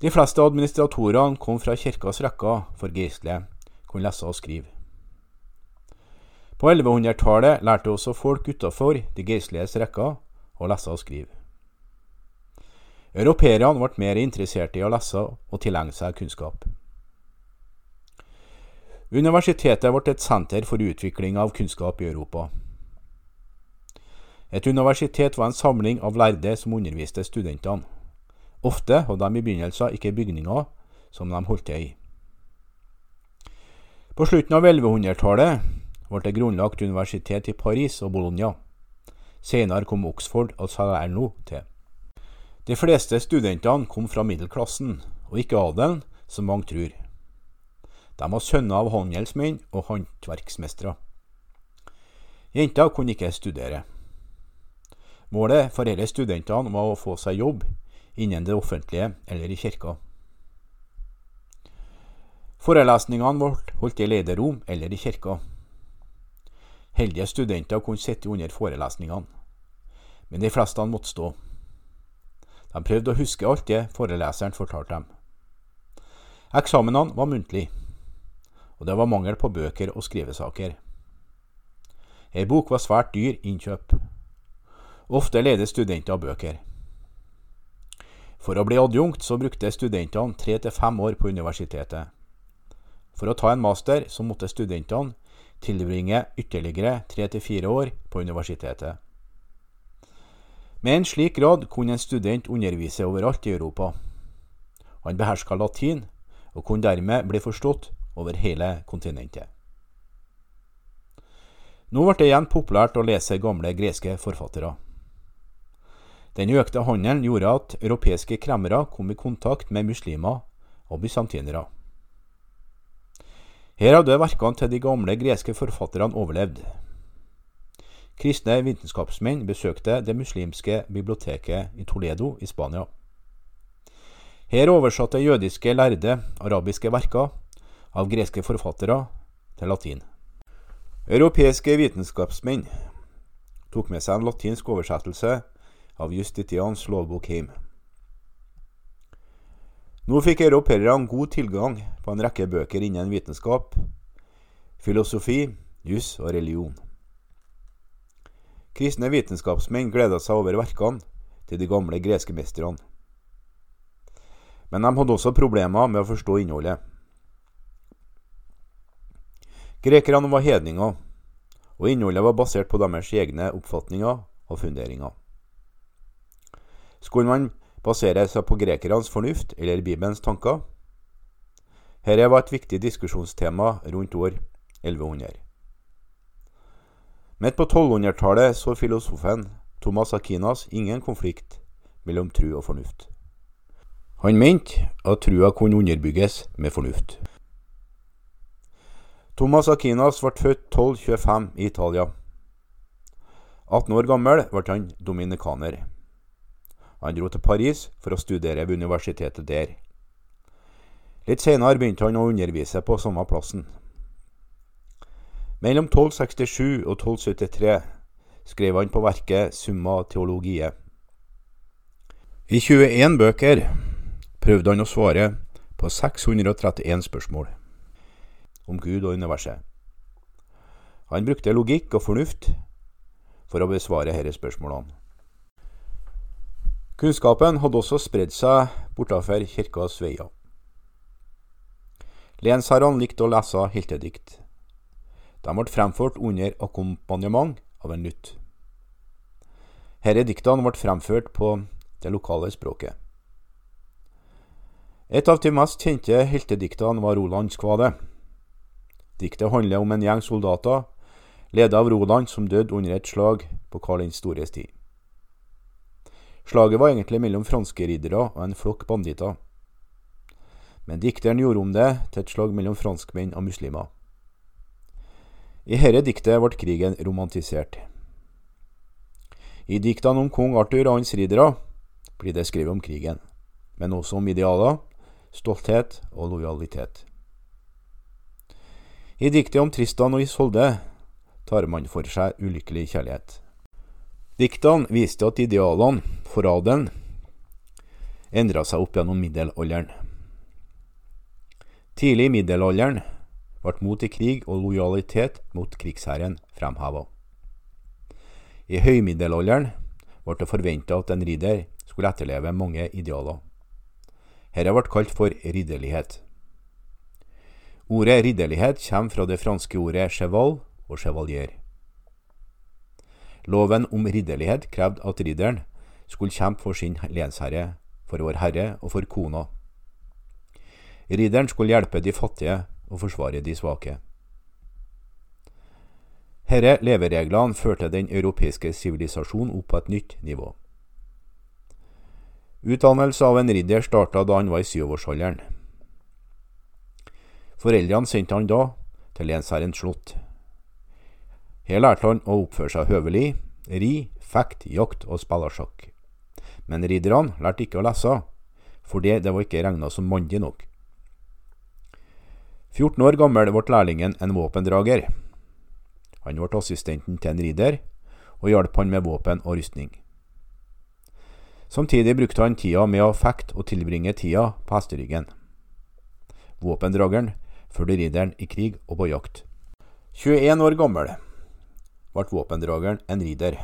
De fleste administratorene kom fra kirkas rekker, for geistlige kunne lese og skrive. På 1100-tallet lærte også folk utafor de geistliges rekker å lese og skrive. Europeerne ble mer interessert i å lese og tilegne seg kunnskap. Universitetet ble et senter for utvikling av kunnskap i Europa. Et universitet var en samling av lærde som underviste studentene. Ofte hadde de i begynnelsen ikke bygninger som de holdt til i. På slutten av 1100-tallet ble det grunnlagt universitet i Paris og Bologna. Senere kom Oxford og Salerno til. De fleste studentene kom fra middelklassen, og ikke adelen, som mange tror. De var sønner av handelsmenn og håndverksmestere. Jenter kunne ikke studere. Målet for disse studentene var å få seg jobb innen det offentlige eller i kirka. Forelesningene ble holdt i lederrom eller i kirka. Heldige studenter kunne sitte under forelesningene, men de fleste måtte stå. De prøvde å huske alt det foreleseren fortalte dem. Eksamenene var muntlige, og det var mangel på bøker og skrivesaker. Ei bok var svært dyr innkjøp. Ofte leide studenter bøker. For å bli adjunkt så brukte studentene tre til fem år på universitetet. For å ta en master så måtte studentene tilbringe ytterligere tre til fire år på universitetet. Med en slik grad kunne en student undervise overalt i Europa. Han beherska latin, og kunne dermed bli forstått over hele kontinentet. Nå ble det igjen populært å lese gamle greske forfattere. Den økte handelen gjorde at europeiske kremmere kom i kontakt med muslimer og bysantinere. Her hadde verkene til de gamle greske forfatterne overlevd. Kristne vitenskapsmenn besøkte det muslimske biblioteket i Toledo i Spania. Her oversatte jødiske lærde arabiske verker av greske forfattere til latin. Europeiske vitenskapsmenn tok med seg en latinsk oversettelse av Justitians lovbok hjem. Nå fikk europeerne god tilgang på en rekke bøker innen vitenskap, filosofi, juss og religion. Kristne vitenskapsmenn gleda seg over verkene til de gamle greske mesterne. Men de hadde også problemer med å forstå innholdet. Grekerne var hedninger, og innholdet var basert på deres egne oppfatninger og funderinger. Skulle man basere seg på grekernes fornuft eller Bibelens tanker? Dette var et viktig diskusjonstema rundt år 1100. Midt på 1200-tallet så filosofen Thomas Akinas ingen konflikt mellom tru og fornuft. Han mente at trua kunne underbygges med fornuft. Thomas Akinas ble født 1225 i Italia. 18 år gammel ble han dominikaner. Han dro til Paris for å studere ved universitetet der. Litt senere begynte han å undervise på samme plassen. Mellom 1267 og 1273 skrev han på verket Summa Theologie. I 21 bøker prøvde han å svare på 631 spørsmål om Gud og universet. Han brukte logikk og fornuft for å besvare disse spørsmålene. Kunnskapen hadde også spredd seg bortafor kirkas veier. Lensherrene likte å lese heltedikt. De ble fremført under akkompagnement av en lutt. Disse diktene ble fremført på det lokale språket. Et av de mest kjente heltediktene var Roland Skvade. Diktet handler om en gjeng soldater, ledet av Roland, som døde under et slag på Karl den stores tid. Slaget var egentlig mellom franske riddere og en flokk banditter. Men dikteren gjorde om det til et slag mellom franskmenn og muslimer. I dette diktet ble krigen romantisert. I diktene om kong Arthur og hans riddere blir det skrevet om krigen, men også om idealer stolthet og lojalitet. I diktet om Tristan og Isolde tar man for seg ulykkelig kjærlighet. Diktene viste at idealene for adelen endra seg opp gjennom middelalderen. Tidlig i middelalderen ble mot i krig og lojalitet mot krigsherren fremheva. I høymiddelalderen ble det forventa at en ridder skulle etterleve mange idealer. Dette ble kalt for ridderlighet. Ordet ridderlighet kommer fra det franske ordet cheval og chevalier. Loven om ridderlighet krevde at ridderen skulle kjempe for sin lensherre, for vår herre og for kona. Ridderen skulle hjelpe de fattige og forsvare de svake. Herre levereglene førte den europeiske sivilisasjonen opp på et nytt nivå. Utdannelse av en ridder starta da han var i syvårsalderen. Foreldrene sendte han da til lensherrens slott. Her lærte han å oppføre seg høvelig, ri, fekt, jakt og spille sjakk. Men ridderne lærte ikke å lese, fordi det var ikke regna som mandig nok. 14 år gammel ble lærlingen en våpendrager. Han ble assistenten til en ridder, og hjalp han med våpen og rustning. Samtidig brukte han tida med å fekte og tilbringe tida på hesteryggen. Våpendrageren fulgte ridderen i krig og på jakt. 21 år gammel ble våpendrageren en ridder.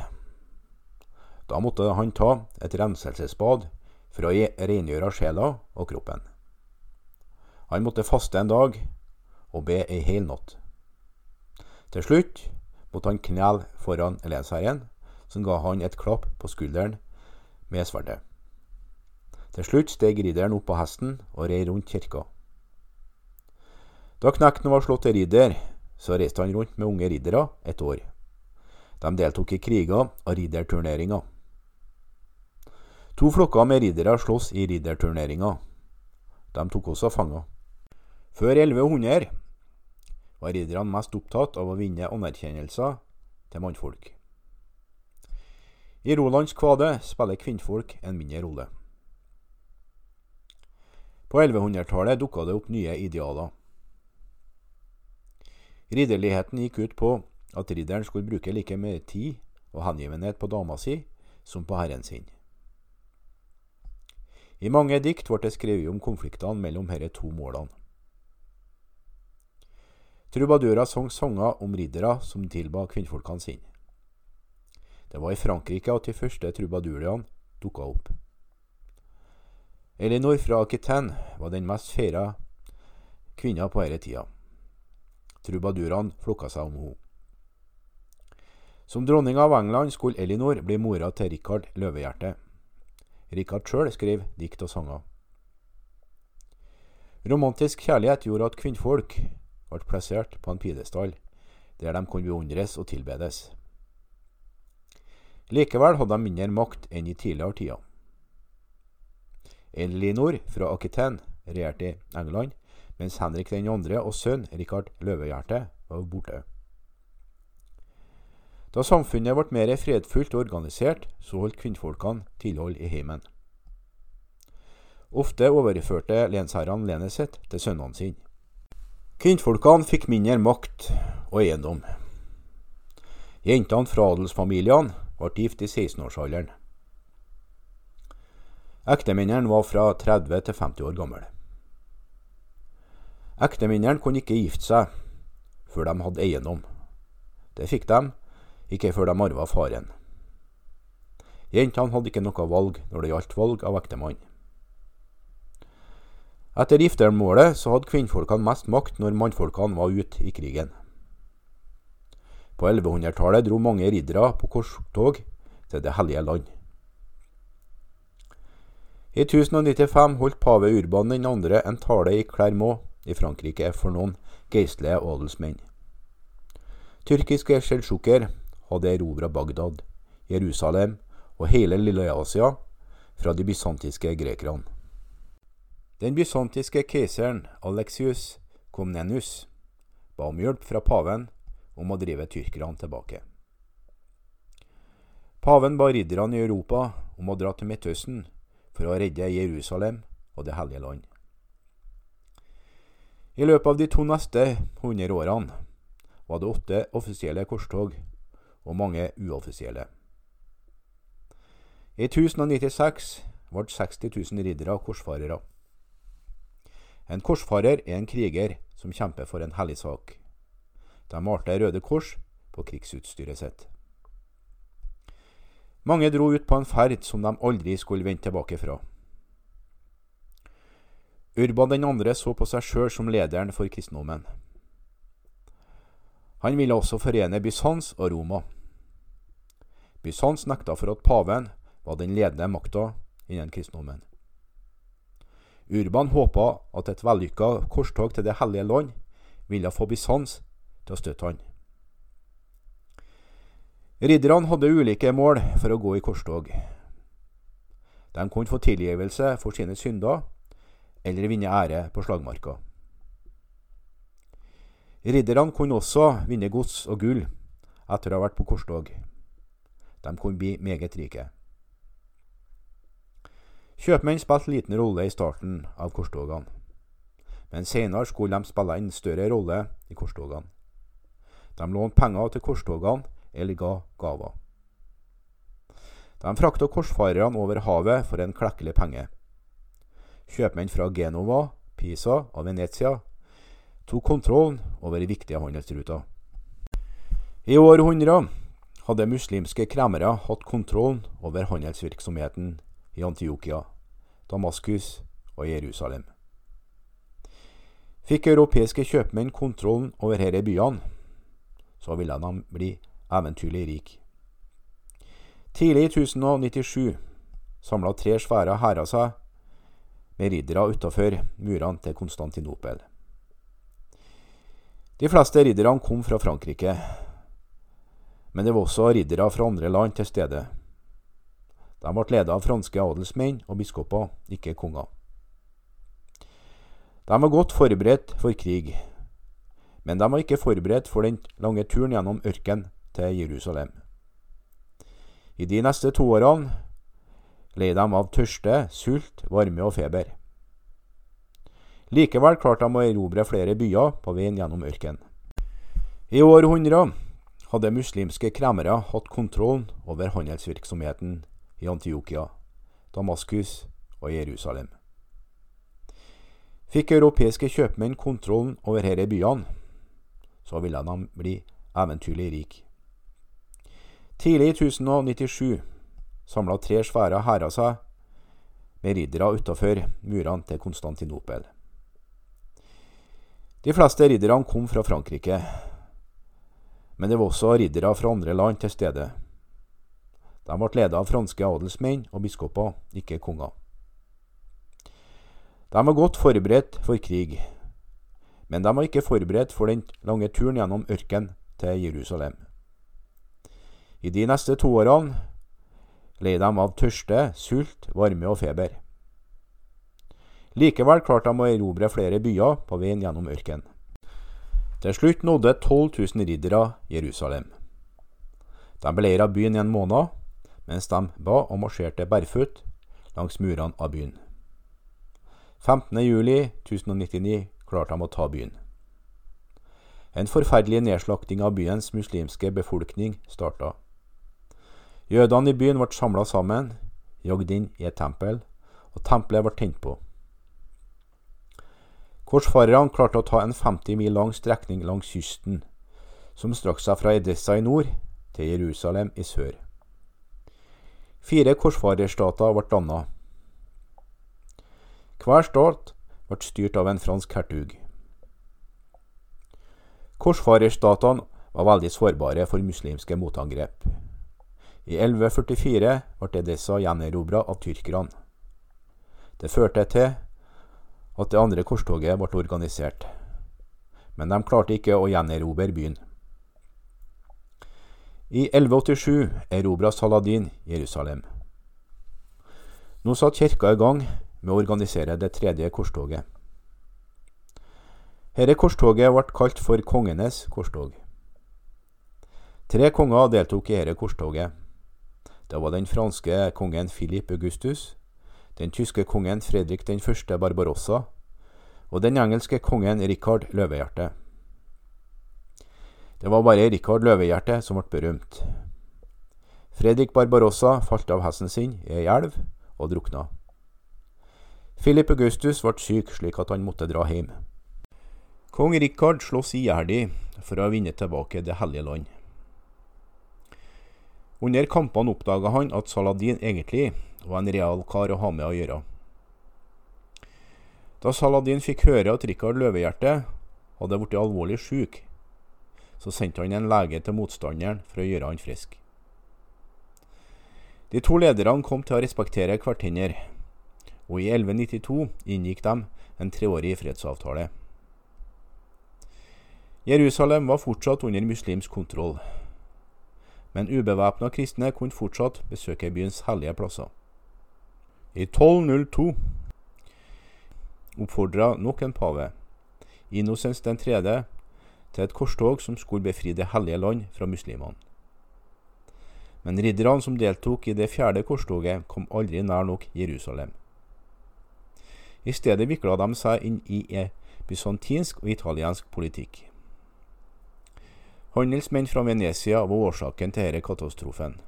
Da måtte han ta et renselsesbad for å rengjøre sjela og kroppen. Han måtte faste en dag og be ei hel natt. Til slutt måtte han knele foran lensherren, som ga han et klapp på skulderen med sverdet. Til slutt steg ridderen opp på hesten og rei rundt kirka. Da knekten var slått til ridder, så reiste han rundt med unge riddere et år. De deltok i kriger og ridderturneringer. To flokker med riddere sloss i ridderturneringa. De tok også fanger. Før 1100 var ridderne mest opptatt av å vinne anerkjennelser til mannfolk. I Rolands kvade spiller kvinnfolk en mindre rolle. På 1100-tallet dukka det opp nye idealer. Ridderligheten gikk ut på at ridderen skulle bruke like mye tid og hengivenhet på dama si som på herren sin. I mange dikt ble det skrevet om konfliktene mellom disse to målene. Trubadurer sang sanger om riddere som tilba kvinnfolkene sine. Det var i Frankrike at de første trubadurene dukka opp. Elinor fra Aquitaine var den mest feira kvinna på denne tida. Trubadurene flokka seg om henne. Som dronning av England skulle Elinor bli mora til Rikard Løvehjerte. Rikard sjøl skrev dikt og sanger. Romantisk kjærlighet gjorde at kvinnfolk ble plassert på en pidestall, der de kunne beundres og tilbedes. Likevel hadde de mindre makt enn i tidligere tider. Elinor fra Aquitaine regjerte England, mens Henrik 2. og sønn Richard Løvehjerte var borte. Da samfunnet ble mer fredfullt og organisert, så holdt kvinnfolkene tilhold i heimen. Ofte overførte lensherrene lenet sitt til sønnene sine. Kvinnfolkene fikk mindre makt og eiendom. Jentene fra adelsfamiliene ble gift i 16-årsalderen. Ektemennene var fra 30 til 50 år gamle. Ektemennene kunne ikke gifte seg før de hadde eiendom. Det fikk de ikke før de arva faren. Jentene hadde ikke noe valg når det gjaldt valg av ektemann. Etter giftermålet så hadde kvinnfolkene mest makt når mannfolkene var ute i krigen. På 1100-tallet dro mange riddere på korstog til Det hellige land. I 1095 holdt pave Urban 2. en tale i Clermont i Frankrike for noen geistlige adelsmenn. Tyrkiske sjelsjuker hadde erobra Bagdad, Jerusalem og hele Lille Asia fra de bysantiske grekerne. Den bysantiske keiseren Alexius Komnenus ba om hjelp fra paven om å drive tyrkerne tilbake. Paven ba ridderne i Europa om å dra til Midtøsten for å redde Jerusalem og Det hellige land. I løpet av de to neste hundre årene var det åtte offisielle korstog og mange uoffisielle. I 1096 ble 60 000 riddere korsfarere. En korsfarer er en kriger som kjemper for en hellig sak. De malte Røde Kors på krigsutstyret sitt. Mange dro ut på en ferd som de aldri skulle vende tilbake fra. Urban den andre så på seg sjøl som lederen for kristendommen. Han ville også forene Bysants og Roma. Bysants nekta for at paven var den ledende makta innen kristendommen. Urban håpa at et vellykka korstog til Det hellige land ville få Bysants til å støtte han. Ridderne hadde ulike mål for å gå i korstog. De kunne få tilgivelse for sine synder, eller vinne ære på slagmarka. Ridderne kunne også vinne gods og gull etter å ha vært på korstog. De kunne bli meget rike. Kjøpmenn spilte liten rolle i starten av korstogene, men senere skulle de spille en større rolle i korstogene. De lånte penger til korstogene eller ga gaver. De frakta korsfarerne over havet for en klekkelig penge. Kjøpmenn fra Genova, Pisa og Venezia tok kontrollen over viktige handelsruter. I århundrer hadde muslimske kremmere hatt kontrollen over handelsvirksomheten i Antiokia, Damaskus og Jerusalem. Fikk europeiske kjøpmenn kontrollen over disse byene, så ville de bli eventyrlig rike. Tidlig i 1097 samla tre svære hærer seg med riddere utafor murene til Konstantinopel. De fleste ridderne kom fra Frankrike, men det var også riddere fra andre land til stede. De ble ledet av franske adelsmenn og biskoper, ikke konger. De var godt forberedt for krig, men de var ikke forberedt for den lange turen gjennom ørken til Jerusalem. I de neste to årene led de av tørste, sult, varme og feber. Likevel klarte de å erobre flere byer på veien gjennom ørkenen. I århundrer hadde muslimske kremmere hatt kontrollen over handelsvirksomheten i Antiokia, Damaskus og Jerusalem. Fikk europeiske kjøpmenn kontrollen over disse byene, så ville de bli eventyrlig rike. Tidlig i 1097 samla tre svære hærer seg med riddere utafor murene til Konstantinopel. De fleste ridderne kom fra Frankrike, men det var også riddere fra andre land til stede. De ble ledet av franske adelsmenn og biskoper, ikke konger. De var godt forberedt for krig, men de var ikke forberedt for den lange turen gjennom ørken til Jerusalem. I de neste to årene lei de av tørste, sult, varme og feber. Likevel klarte de å erobre flere byer på veien gjennom ørkenen. Til slutt nådde 12 000 riddere Jerusalem. De beleira byen i en måned, mens de ba og marsjerte bærføtt langs murene av byen. 15.07.1099 klarte de å ta byen. En forferdelig nedslakting av byens muslimske befolkning starta. Jødene i byen ble samla sammen, jagd inn i et tempel, og tempelet ble tent på. Korsfarerne klarte å ta en 50 mil lang strekning langs kysten, som strakk seg fra Edessa i nord til Jerusalem i sør. Fire korsfarerstater ble dannet. Hver stat ble styrt av en fransk hertug. Korsfarerstatene var veldig sårbare for muslimske motangrep. I 1144 ble Edessa gjenerobra av tyrkerne. Det førte til at det andre korstoget ble organisert, men de klarte ikke å gjenerobre byen. I 1187 erobra Saladin Jerusalem. Nå satt kirka i gang med å organisere det tredje korstoget. Dette korstoget ble kalt for kongenes korstog. Tre konger deltok i dette korstoget. Det var den franske kongen Philip Augustus, den tyske kongen Fredrik den første Barbarossa og den engelske kongen Rikard Løvehjerte. Det var bare Rikard Løvehjerte som ble berømt. Fredrik Barbarossa falt av hesten sin i ei elv og drukna. Philip Augustus ble syk slik at han måtte dra hjem. Kong Rikard sloss iherdig for å vinne tilbake Det hellige land. Under kampene oppdaga han at Saladin egentlig var en real kar å ha med å gjøre. Da Saladin fikk høre at Rikard Løvehjerte hadde blitt alvorlig syk, så sendte han en lege til motstanderen for å gjøre han frisk. De to lederne kom til å respektere hverandre, og i 1192 inngikk de en treårig fredsavtale. Jerusalem var fortsatt under muslimsk kontroll, men ubevæpna kristne kunne fortsatt besøke byens hellige plasser. I 1202 oppfordra nok en pave, Innocens den tredje, til et korstog som skulle befri det hellige land fra muslimene. Men ridderne som deltok i det fjerde korstoget, kom aldri nær nok Jerusalem. I stedet vikla de seg inn i bysantinsk og italiensk politikk. Handelsmenn fra Venezia var årsaken til denne katastrofen.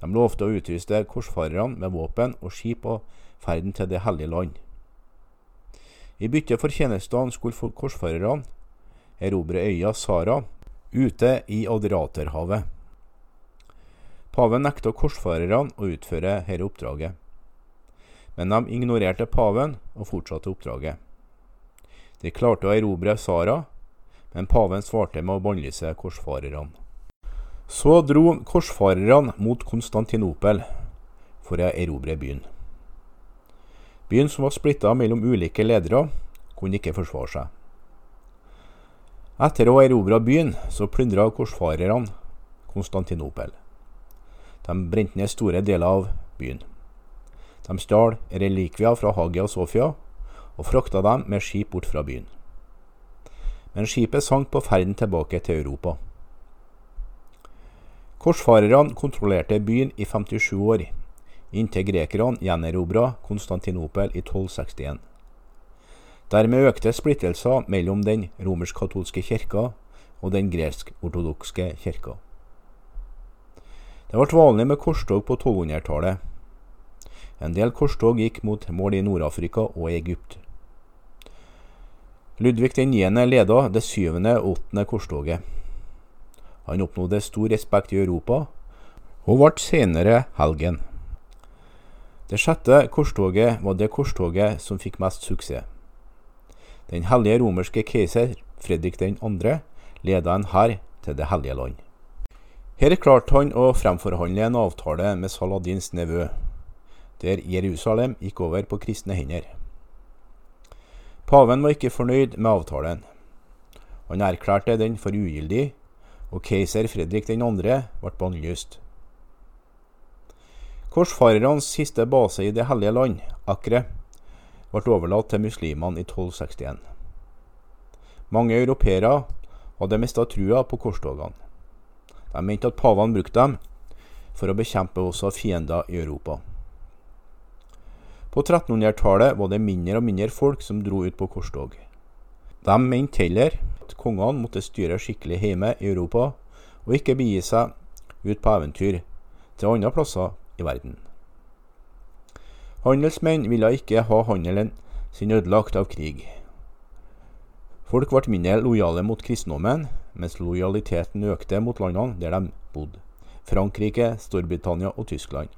De lovte å utruste korsfarerne med våpen og skip og ferden til Det hellige land. I bytte for tjenestene skulle korsfarerne erobre øya Sara ute i Adriaterhavet. Paven nekta korsfarerne å utføre dette oppdraget, men de ignorerte paven og fortsatte oppdraget. De klarte å erobre Sara, men paven svarte med å bannlyse korsfarerne. Så dro korsfarerne mot Konstantinopel for å erobre byen. Byen som var splitta mellom ulike ledere, kunne ikke forsvare seg. Etter å ha erobra byen, så plyndra korsfarerne Konstantinopel. De brente ned store deler av byen. De stjal relikvier fra Hagia Sofia og frakta dem med skip bort fra byen. Men skipet sank på ferden tilbake til Europa. Korsfarerne kontrollerte byen i 57 år, inntil grekerne gjenerobra Konstantinopel i 1261. Dermed økte splittelser mellom den romersk-katolske kirka og den gresk-ortodokske kirka. Det ble vanlig med korstog på 1200-tallet. En del korstog gikk mot mål i Nord-Afrika og Egypt. Ludvig 9. leda det syvende og åttende korstoget. Han oppnådde stor respekt i Europa, og ble senere helgen. Det sjette korstoget var det korstoget som fikk mest suksess. Den hellige romerske keiser Fredrik 2. leda en hær til Det hellige land. Her klarte han å fremforhandle en avtale med Saladins nevø, der Jerusalem gikk over på kristne hender. Paven var ikke fornøyd med avtalen. Han erklærte den for ugyldig, og keiser Fredrik 2. ble bannlyst. Korsfarernes siste base i Det hellige land, Akre, ble overlatt til muslimene i 1261. Mange europeere hadde mista trua på korstogene. De mente at pavene brukte dem for å bekjempe også fiender i Europa. På 1300-tallet var det mindre og mindre folk som dro ut på korstog. De mente heller at kongene måtte styre skikkelig hjemme i Europa, og ikke begi seg ut på eventyr til andre plasser i verden. Handelsmenn ville ikke ha handelen sin ødelagt av krig. Folk ble mindre lojale mot kristendommen, mens lojaliteten økte mot landene der de bodde. Frankrike, Storbritannia og Tyskland.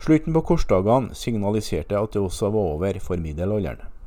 Slutten på korsdagene signaliserte at det også var over for middelalderen.